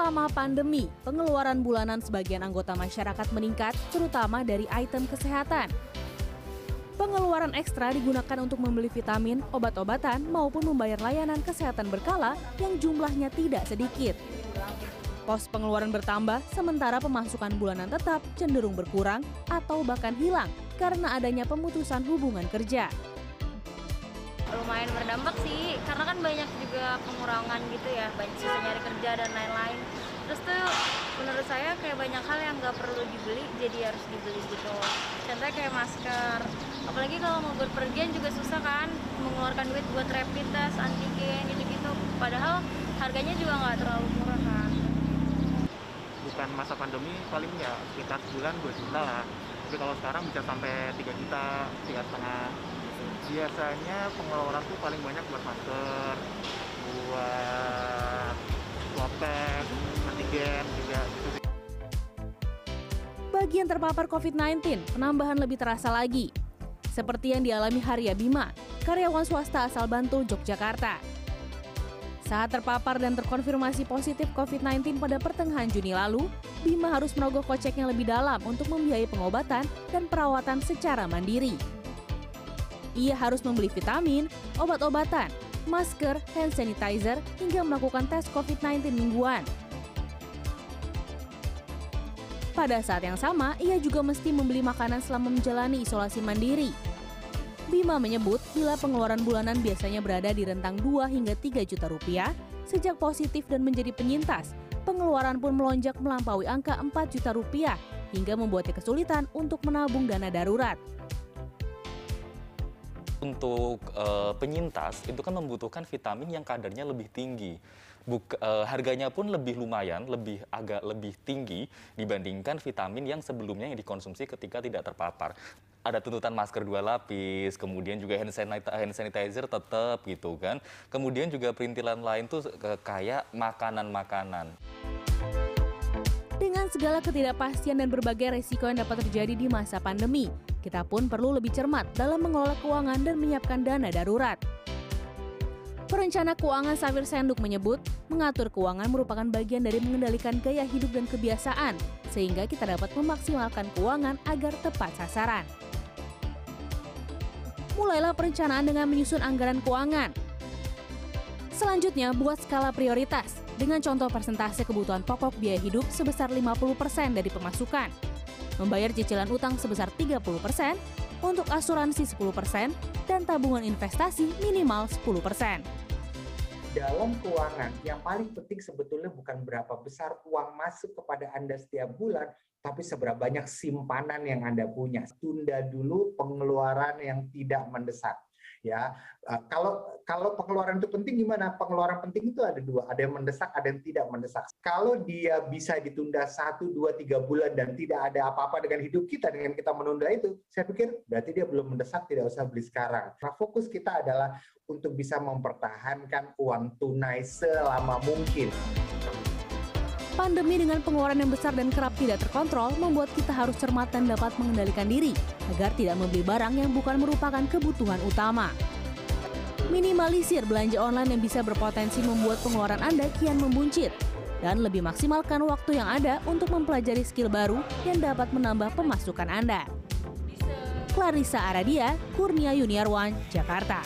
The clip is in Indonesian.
Selama pandemi, pengeluaran bulanan sebagian anggota masyarakat meningkat, terutama dari item kesehatan. Pengeluaran ekstra digunakan untuk membeli vitamin, obat-obatan, maupun membayar layanan kesehatan berkala yang jumlahnya tidak sedikit. Pos pengeluaran bertambah, sementara pemasukan bulanan tetap cenderung berkurang atau bahkan hilang karena adanya pemutusan hubungan kerja. Lumayan berdampak sih karena kan banyak juga pengurangan gitu ya banyak susah nyari kerja dan lain-lain. Terus tuh menurut saya kayak banyak hal yang nggak perlu dibeli jadi harus dibeli gitu. Contohnya kayak masker. Apalagi kalau mau berpergian juga susah kan mengeluarkan duit buat rapid test antigen gitu-gitu. Padahal harganya juga nggak terlalu murah kan. Bukan masa pandemi paling ya sekitar sebulan 2 juta lah. Tapi kalau sekarang bisa sampai 3 juta tiga setengah biasanya pengeluaran tuh paling banyak buat masker buat swab antigen juga gitu sih Bagi terpapar COVID-19, penambahan lebih terasa lagi. Seperti yang dialami Harya Bima, karyawan swasta asal Bantul, Yogyakarta. Saat terpapar dan terkonfirmasi positif COVID-19 pada pertengahan Juni lalu, Bima harus merogoh kocek yang lebih dalam untuk membiayai pengobatan dan perawatan secara mandiri. Ia harus membeli vitamin, obat-obatan, masker, hand sanitizer, hingga melakukan tes COVID-19 mingguan. Pada saat yang sama, ia juga mesti membeli makanan selama menjalani isolasi mandiri. Bima menyebut bila pengeluaran bulanan biasanya berada di rentang 2 hingga 3 juta rupiah, sejak positif dan menjadi penyintas, pengeluaran pun melonjak melampaui angka 4 juta rupiah hingga membuatnya kesulitan untuk menabung dana darurat. Untuk eh, penyintas itu kan membutuhkan vitamin yang kadarnya lebih tinggi. Buk, eh, harganya pun lebih lumayan, lebih agak lebih tinggi dibandingkan vitamin yang sebelumnya yang dikonsumsi ketika tidak terpapar. Ada tuntutan masker dua lapis, kemudian juga hand sanitizer, hand sanitizer tetap gitu kan. Kemudian juga perintilan lain tuh kayak makanan-makanan. Dengan segala ketidakpastian dan berbagai resiko yang dapat terjadi di masa pandemi, kita pun perlu lebih cermat dalam mengelola keuangan dan menyiapkan dana darurat. Perencana keuangan Safir Senduk menyebut, mengatur keuangan merupakan bagian dari mengendalikan gaya hidup dan kebiasaan, sehingga kita dapat memaksimalkan keuangan agar tepat sasaran. Mulailah perencanaan dengan menyusun anggaran keuangan. Selanjutnya, buat skala prioritas dengan contoh persentase kebutuhan pokok biaya hidup sebesar 50% dari pemasukan. Membayar cicilan utang sebesar 30%, untuk asuransi 10%, dan tabungan investasi minimal 10%. dalam keuangan yang paling penting sebetulnya bukan berapa besar uang masuk kepada Anda setiap bulan, tapi seberapa banyak simpanan yang Anda punya. Tunda dulu pengeluaran yang tidak mendesak. Ya, Uh, kalau kalau pengeluaran itu penting gimana? Pengeluaran penting itu ada dua, ada yang mendesak, ada yang tidak mendesak. Kalau dia bisa ditunda satu, dua, tiga bulan dan tidak ada apa-apa dengan hidup kita dengan kita menunda itu, saya pikir berarti dia belum mendesak, tidak usah beli sekarang. Nah, fokus kita adalah untuk bisa mempertahankan uang tunai selama mungkin. Pandemi dengan pengeluaran yang besar dan kerap tidak terkontrol membuat kita harus cermat dan dapat mengendalikan diri agar tidak membeli barang yang bukan merupakan kebutuhan utama. Minimalisir belanja online yang bisa berpotensi membuat pengeluaran Anda kian membuncit dan lebih maksimalkan waktu yang ada untuk mempelajari skill baru yang dapat menambah pemasukan Anda. Clarissa Aradia, Kurnia Yuniarwan, Jakarta.